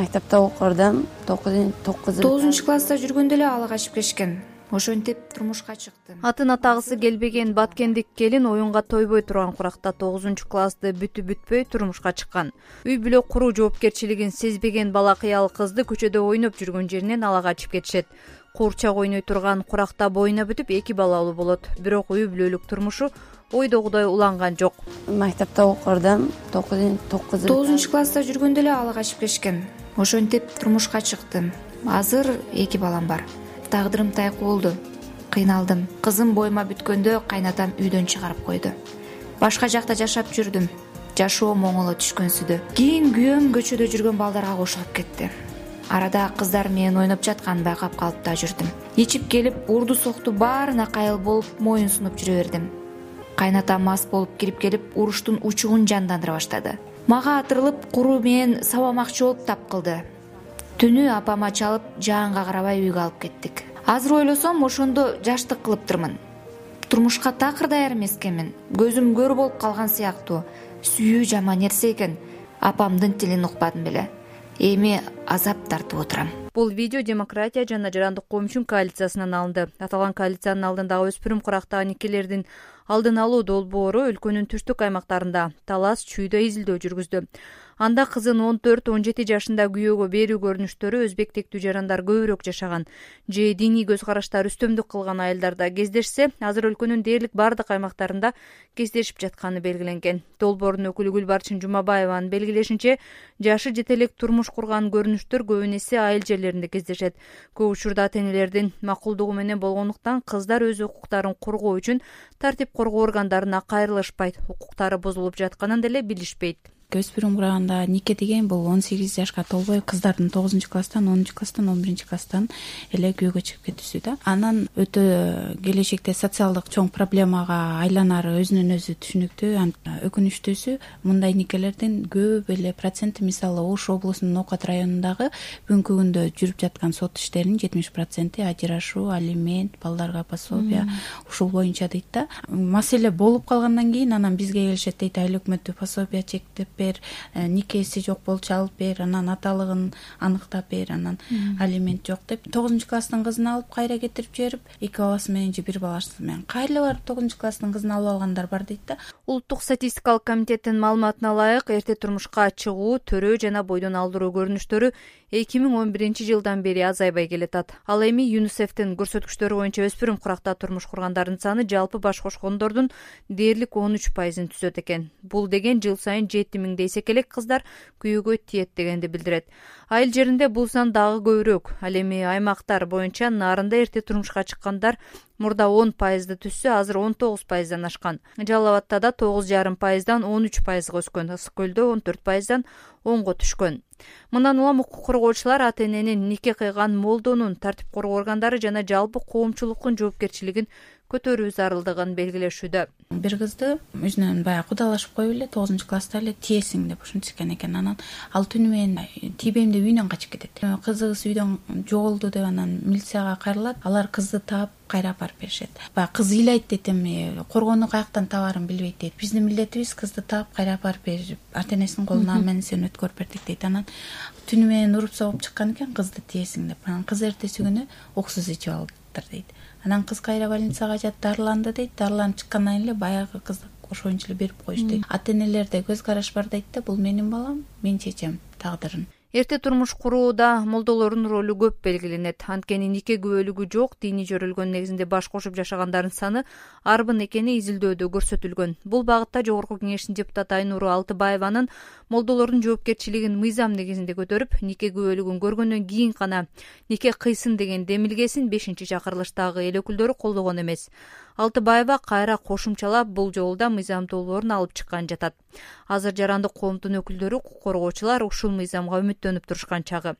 мектепте окурдум тогузунчу класста жүргөндө эле ала качып кетишкен ошентип турмушка чыкты атын атагысы келбеген баткендик келин оюнга тойбой турган куракта тогузунчу классты бүтүп бүтпөй турмушка чыккан. Үй бүлө куруу жоопкерчилигин сезбеген бала кыял кызды көчөдө ойноп жүргөн жеринен ала качып кетишет. Куурчак ойной турган куракта боюна бүтүп эки балалуу болот. Бирок үй бүлөлүк турмушу ойдогудой уланган жок. Мектепте окурдум тогузунчу класста жүргөндө эле ала качып кетишкен ошентип турмушка чыктым. Азыр эки балам бар. Тагдырым тайкуу болду. Кыйналдым. Кызым боюма бүткөндө кайнатам үйдөн чыгарып койду. Башка жакта жашап жүрдүм. Жашоом оңоло түшкөнсүдө кийин күйөөм көчөдө жүргөн балдарга кошулуп кетти. Арада кыздар менен ойноп жатканын байкап калып да жүрдүм. Ичип келип урду сокту баарына кайыл болуп моюн сунуп жүрө бердим. Кайнатам мас болуп кирип келип уруштун учугун жандандыра баштады мага атырылып куру менен сабамакчы болуп тап кылды. Түнү апама чалып жаанга карабай үйгө алып кеттик. Азыр ойлосом ошондо жаштык кылыптырмын турмушка такыр даяр эмес экенмин көзүм көр болуп калган сыяктуу. Сүйүү жаман нерсе экен. Апамдын тилин укпадым беле. Эми азап тартып отурам. Бул видео демократия жана жарандык коомчун коалициясынан алынды аталган коалициянын алдындагы өспүрүм курактагы никелердин алдын алуу долбоору өлкөнүн түштүк аймактарында талас чүйдө изилдөө жүргүздү анда кызын он төрт он жети жашында күйөөгө берүү көрүнүштөрү өзбек тектүү жарандар көбүрөөк жашаган. Же диний көз караштар үстөмдүк кылган айылдарда кездешсе азыр өлкөнүн дээрлик баардык аймактарында кездешип жатканы белгиленген. Долбоордун өкүлү гүлбарчын жумабаеванын белгилешинче жашы жете элек турмуш курган көрүнүштөр көбүн эсе айыл жерлеринде кездешет. Көп учурда ата энелердин макулдугу менен болгондуктан кыздар өз укуктарын коргоо үчүн тартип коргоо органдарына кайрылышпайт. Укуктары бузулуп жатканын деле билишпейт өспүрүм курганда нике деген бул он сегиз жашка толбой кыздардын тогузунчу класстан онунчу класстан он биринчи класстан эле күйөөгө чыгып кетүүсү да. Анан өтө келечекте социалдык чоң проблемага айланары өзүнөн өзү түшүнүктүү өкүнүчтүүсү мындай никелердин көп эле проценти мисалы ош облусунун ноокат районундагы бүгүнкү күндө жүрүп жаткан сот иштеринин жетимиш проценти ажырашуу алимент балдарга пособие ушул боюнча дейт да. Маселе болуп калгандан кийин анан бизге келишет дейт айыл өкмөтү пособие чек деп бер э, никеси жок болчу алып бер анан аталыгын аныктап бер анан алимент жок деп тогузунчу класстын кызын алып кайра кетирип жиберип эки баласы менен же бир баласы менен кайра эле барып тогузунчу класстын кызын алып алгандар бар дейт да. Улуттук статистикалык комитеттин маалыматына ылайык эрте турмушка чыгуу төрөө жана бойдон алдыруу көрүнүштөрү эки миң он биринчи жылдан бери азайбай келатат. Ал эми юнусефтин көрсөткүчтөрү боюнча өспүрүм куракта турмуш кургандардын саны жалпы баш кошкондордун дээрлик он үч пайызын түзөт экен. Бул деген жыл сайын жети миңдей эсекелек кыздар күйөөгө тиет дегенди билдирет. Айыл жеринде бул сан дагы көбүрөөк. Ал эми аймактар боюнча нарында эрте турмушка чыккандар мурда он пайызды түзсө азыр он тогуз пайыздан ашкан. Жалал абадта да тогуз жарым пайыздан он үч пайызга өскөн. Ысык көлдө он төрт пайыздан онго түшкөн мындан улам укук коргоочулар ата эненин нике кыйган молдонун тартип коргоо органдары жана жалпы коомчулуктун жоопкерчилигин көтөрүү зарылдыгын белгилешүүдө. Бир кызды өзүнөн баягы кудалашып коюп эле тогузунчу класста эле тиесиң деп ушинтишкен экен. Анан ал түнү менен тийбейм деп үйүнөн качып кетет. Кызыбыз үйдөн жоголду деп анан милицияга кайрылат. Алар кызды таап кайра апарып беришет. Баягы кыз ыйлайт дейт эми коргоону каяктан табаарын билбейт дейт. Биздин милдетибиз кызды таап кайра апарып берип ата энесинин колуна менен өткөрүп бердик дейт. Анан түнү менен уруп согуп чыккан экен кызды тиесиң деп. Анан кыз эртеси күнү уксуз ичип алыптыр дейт. Анан кыз кайра больницага жатып дарыланды дейт. Дарыланып чыккандан кийин эле баягы кызды ошо эле берип коюшту дейт. Ата энелерде көз караш бар дейт да. Бул менин балам мен чечем тагдырын эрте турмуш курууда молдолордун ролу көп белгиленет. Анткени нике күбөлүгү жок диний жөрөлгөн негизинде баш кошуп жашагандардын саны арбын экени изилдөөдө көрсөтүлгөн. Бул багытта жогорку кеңештин депутаты айнуру алтыбаеванын молдолордун жоопкерчилигин мыйзам негизинде көтөрүп нике күбөлүгүн көргөндөн кийин гана нике кыйсын деген демилгесин бешинчи чакырылыштагы эл өкүлдөрү колдогон эмес алтыбаева кайра кошумчалап бул жолу да мыйзам алып чыккан жатат. Азыр жарандык коомдун өкүлдөрү укук коргоочулар ушул мыйзамга үмүттөнүп турушкан чагы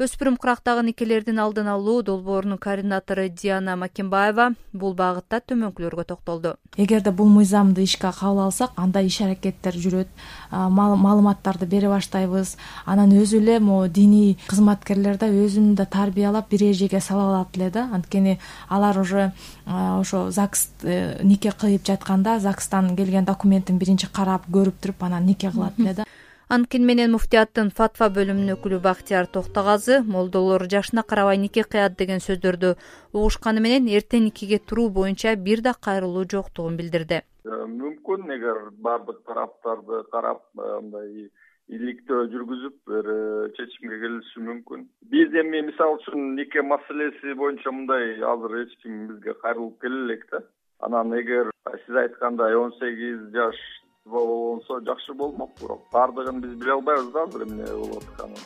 өспүрүм курактагы никелердин алдын алуу долбоорунун координатору диана макенбаева бул багытта төмөнкүлөргө токтолду. Эгерде бул мыйзамды ишке кабыл алсак анда иш аракеттер жүрөт маалыматтарды бере баштайбыз. Анан өзү эле могу диний кызматкерлер да өзүн да тарбиялап бир эрежеге сала алат эле да. Анткени алар уже ошо загс э, нике кыйып жатканда загстан келген документин биринчи карап көрүп туруп анан нике кылат эле да анткени менен муфтияттын фатва бөлүмүнүн өкүлү бактияр токтогазы молдолор жашына карабай нике кыят деген сөздөрдү угушканы менен эрте никеге туруу боюнча бир да кайрылуу жоктугун билдирди. Э, мүмкүн эгер баардык тараптарды карап э, мындай иликтөө жүргүзүп бир э, чечимге келиши мүмкүн. Биз эми мисалы үчүн нике маселеси боюнча мындай азыр эч ким бизге кайрылып келе элек да. Анан эгер сиз айткандай он сегиз жаш болсо жакшы болмок бирок. Баардыгын биз биле албайбыз да азыр эмне болуп атканын.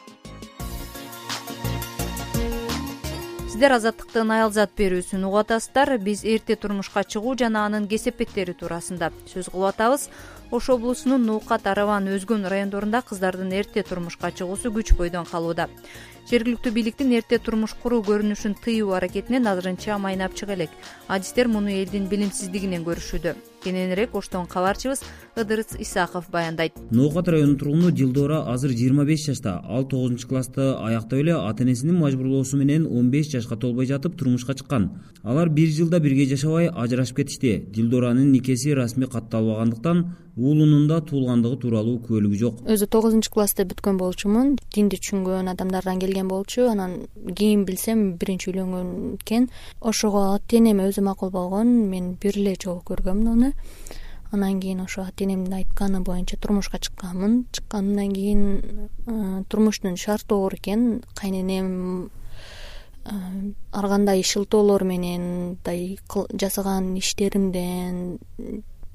Сиздер азаттыктын аялзат берүүсүн угуп атасыздар биз эрте турмушка чыгуу жана анын кесепеттери туурасында сөз кылып атабыз ош облусунун ноокат араван өзгөн райондорунда кыздардын эрте турмушка чыгуусу күч бойдон калууда. Жергиликтүү бийликтин эрте турмуш куруу көрүнүшүн тыюу аракетинен азырынча майнап чыга элек. Адистер муну элдин билимсиздигинен көрүшүүдө. Кененирээк оштон кабарчыбыз ыдырыс исаков баяндайт. Ноокат районунун тургуну дилдора азыр жыйырма беш жашта ал тогузунчу классты аяктап эле ата энесинин мажбурлоосу менен он беш жашка толбой жатып турмушка чыккан. Алар бир жылда бирге жашабай ажырашып кетишти. Дилдоранын никеси расмий катталбагандыктан уулунун да туулгандыгы тууралуу күбөлүгү жок. Өзү тогузунчу классты бүткөн болчумун динди түшүнгөн адамдардан келген болчу анан кийин билсем биринчи үйлөнгөн экен ошого ата энем өзү макул болгон мен бир эле жолу көргөмүн аны анан кийин ошо ата энемдин айтканы боюнча турмушка чыкканмын. Чыкканымдан кийин э, турмуштун шарты оор экен кайненем э, ар кандай шылтоолор менен мындай жасаган иштеримден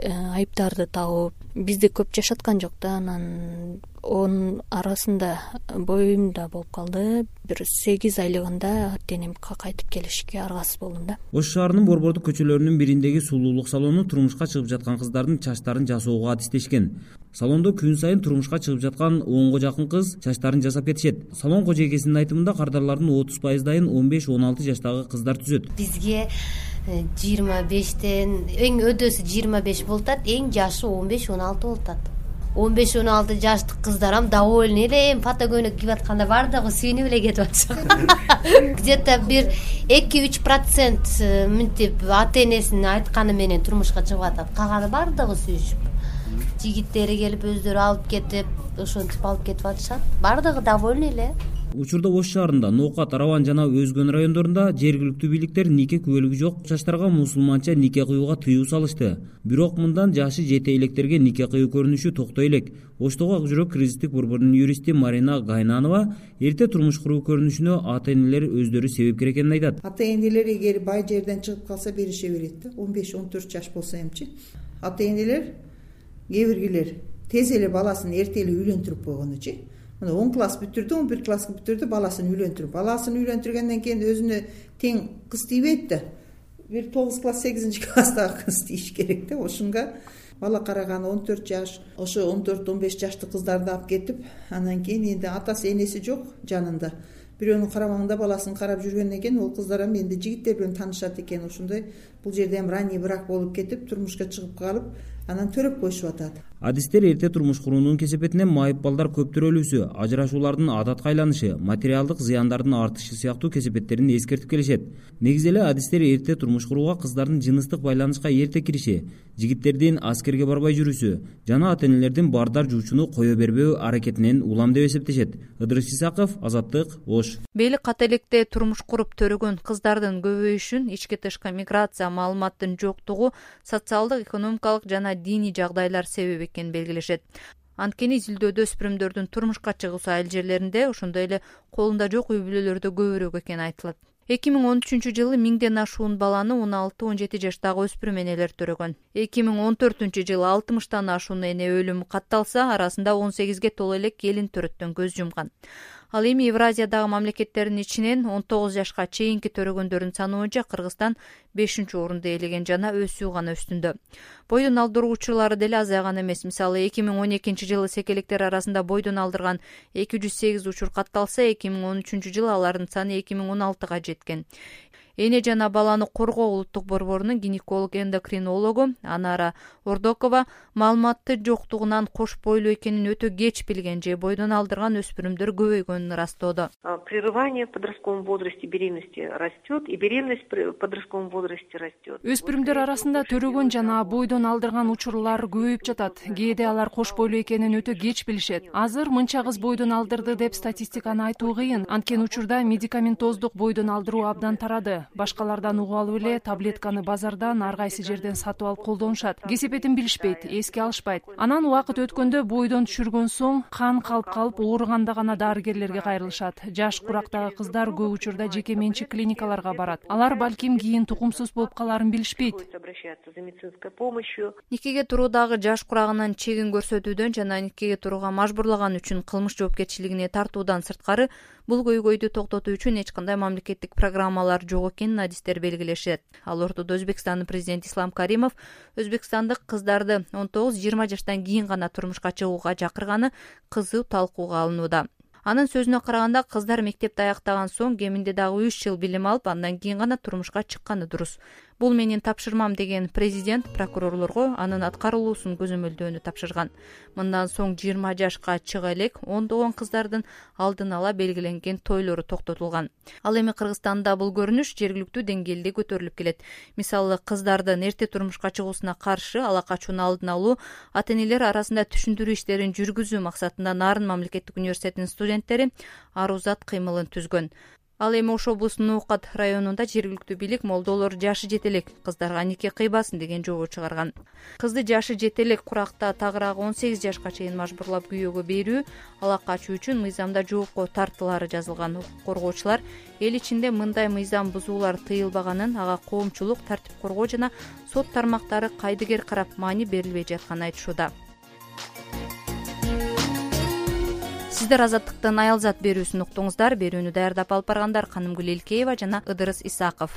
айыптарды табып бизде көп жашаткан жок да анан анын арасында боюм да болуп калды. Бир сегиз айлыгында ата энемке кайтып келишке аргасыз болдум да. Ош шаарынын борбордук көчөлөрүнүн бириндеги сулуулук салону турмушка чыгып жаткан кыздардын чачтарын жасоого адистешкен салондо күн сайын турмушка чыгып жаткан онго жакын кыз чачтарын жасап кетишет. Салон кожойкесинин айтымында кардарлардын отуз пайыздайын он беш он алты жаштагы кыздар түзөт. Бизге Э, жыйырма бештен эң өдөсү жыйырма беш болуп атат эң жашы он беш он алты болуп атат. Он беш он алты жаштык кыздарам довольный эле эми фото көйнөк кийип атканда баардыгы сүйүнүп эле кетип атышат где то бир эки үч процент э, мынтип ата энесинин айтканы менен турмушка чыгып атат. Калганы баардыгы сүйүшүп. Жигиттери келип өздөрү алып кетип ошентип алып кетип атышат. Баардыгы довольный эле учурда ош шаарында ноокат араван жана өзгөн райондорунда жергиликтүү бийликтер нике күбөлүгү жок жаштарга мусулманча нике кыюуга тыюу салышты. Бирок мындан жашы жете электерге нике кыюу көрүнүшү токтой элек оштогу ак жүрөк кризистик борборунун юристи марина гайнанова эрте турмуш куруу көрүнүшүнө ата энелер өздөрү себепкер экенин айтат. Ата энелер эгер бай жерден чыгып калса берише берет да он беш он төрт жаш болсо эмчи. Ата энелер кээ биргилер тез эле баласын эрте эле үйлөндүрүп койгонучу мына он класс бүтүрдү он бир класс бүтүрдү баласын үйлөндүрүп баласын үйлөндүргөндөн кийин өзүнө тең кыз тийбейт да. Бир тогуз класс сегизинчи класстагы кыз тийиш керек да. Ошонго бала караганы он төрт жаш ошо он төрт он беш жаштык кыздарды алып кетип анан кийин энди атасы энеси жок жанында. Бирөөнүн карамагында баласын карап жүргөндөн кийин ол кыздар эми энди жигиттер менен таанышат экен. Ошондой бул жерде эми ранний брак болуп кетип турмушка чыгып калып анан төрөп коюшуп атат. Адистер эрте турмуш куруунун кесепетинен майып балдар көп төрөлүүсү ажырашуулардын адатка айланышы материалдык зыяндардын артышы сыяктуу кесепеттерин эскертип келишет. Негизи эле адистер эрте турмуш курууга кыздардын жыныстык байланышка эрте кириши жигиттердин аскерге барбай жүрүүсү жана ата энелердин бардар жуучуну кое бербөө аракетинен улам деп эсептешет. Ыдырыс исаков азаттык ош. Бийлик ката электе турмуш куруп төрөгөн кыздардын көбөйүшүн ички тышкы миграция маалыматтын жоктугу социалдык экономикалык жана диний жагдайлар себеп экенин белгилешет. Анткени изилдөөдө өспүрүмдөрдүн турмушка чыгуусу айыл жерлеринде ошондой эле колунда жок үй бүлөлөрдө көбүрөөк экени айтылат. Эки миң он үчүнчү жылы миңден ашуун баланы он алты он жети жаштагы өспүрүм энелер төрөгөн. Эки миң он төртүнчү жылы алтымыштан ашуун эне өлүмү катталса арасында он сегизге толо элек келин төрөттөн көз жумган ал эми евразиядагы мамлекеттердин ичинен он тогуз жашка чейинки төрөгөндөрдүн саны боюнча кыргызстан бешинчи орунду ээлеген жана өсүү гана үстүндө. Бойдон алдыруу учурлары деле азайган эмес. Мисалы эки миң он экинчи жылы секелектер арасында бойдон алдырган эки жүз сегиз учур катталса эки миң он үчүнчү жылы алардын саны эки миң он алтыга жеткен эне жана баланы коргоо улуттук борборунун гинеколог эндокринологу анара ордокова маалыматты жоктугунан кош бойлуу экенин өтө кеч билген же бойдон алдырган өспүрүмдөр көбөйгөнүн ырастоодо прерывание в подростковом возрасте беременности растет и беременность в подростковом возрасте растет өспүрүмдөр арасында төрөгөн жана бойдон алдырган учурлар көбөйүп жатат. Кээде алар кош бойлуу экенин өтө кеч билишет. азыр мынча кыз бойдон алдырды деп статистиканы айтуу кыйын. Анткени учурда медикаментоздук бойдон алдыруу абдан тарады башкалардан угуп алып эле таблетканы базардан ар кайсы жерден сатып алып колдонушат. Кесепетин билишпейт эске алышпайт. Анан убакыт өткөндө бойдон түшүргөн соң кан калып калып ооруганда гана дарыгерлерге кайрылышат. Жаш курактагы кыздар көп учурда жеке менчик клиникаларга барат. Алар балким кийин тукумсуз болуп калаарын билишпейт. Обращаться за медицинской помощью никеге туруудагы жаш курагынан чегин көрсөтүүдөн жана никеге турууга мажбурлаган үчүн кылмыш жоопкерчилигине тартуудан сырткары бул көйгөйдү токтотуу үчүн эч кандай мамлекеттик программалар жок экенин адистер белгилешет. Ал ортодо өзбекстандын президенти ислам каримов өзбекстандык кыздарды он тогуз жыйырма жаштан кийин гана турмушка чыгууга чакырганы кызуу талкууга алынууда. Анын сөзүнө караганда кыздар мектепти аяктаган соң кеминде дагы үч жыл билим алып андан кийин гана турмушка чыкканы дурус бул менин тапшырмам деген президент прокурорлорго анын аткарылуусун көзөмөлдөөнү тапшырган. Мындан соң жыйырма жашка чыга элек ондогон кыздардын алдын ала белгиленген тойлору токтотулган. Ал эми кыргызстанда бул көрүнүш жергиликтүү деңгээлде көтөрүлүп келет. Мисалы кыздардын эрте турмушка чыгуусуна каршы ала качууну алдын алуу ата энелер арасында түшүндүрүү иштерин жүргүзүү максатында нарын мамлекеттик университетинин студенттери арузат кыймылын түзгөн ал эми ош облусунун ноокат районунда жергиликтүү бийлик молдолор жашы жете элек кыздарга нике кыйбасын деген жобо чыгарган. Кызды жашы жете элек куракта тагыраагы он сегиз жашка чейин мажбурлап күйөөгө берүү ала качуу үчүн мыйзамда жоопко тартылаары жазылган. Укук коргоочулар эл ичинде мындай мыйзам бузуулар тыйылбаганын ага коомчулук тартип коргоо жана сот тармактары кайдыгер карап маани берилбей жатканын айтышууда сиздер азаттыктын аялзат берүүсүн уктуңуздар. Берүүнү даярдап алып баргандар канымгүл элкеева жана ыдырыс исаков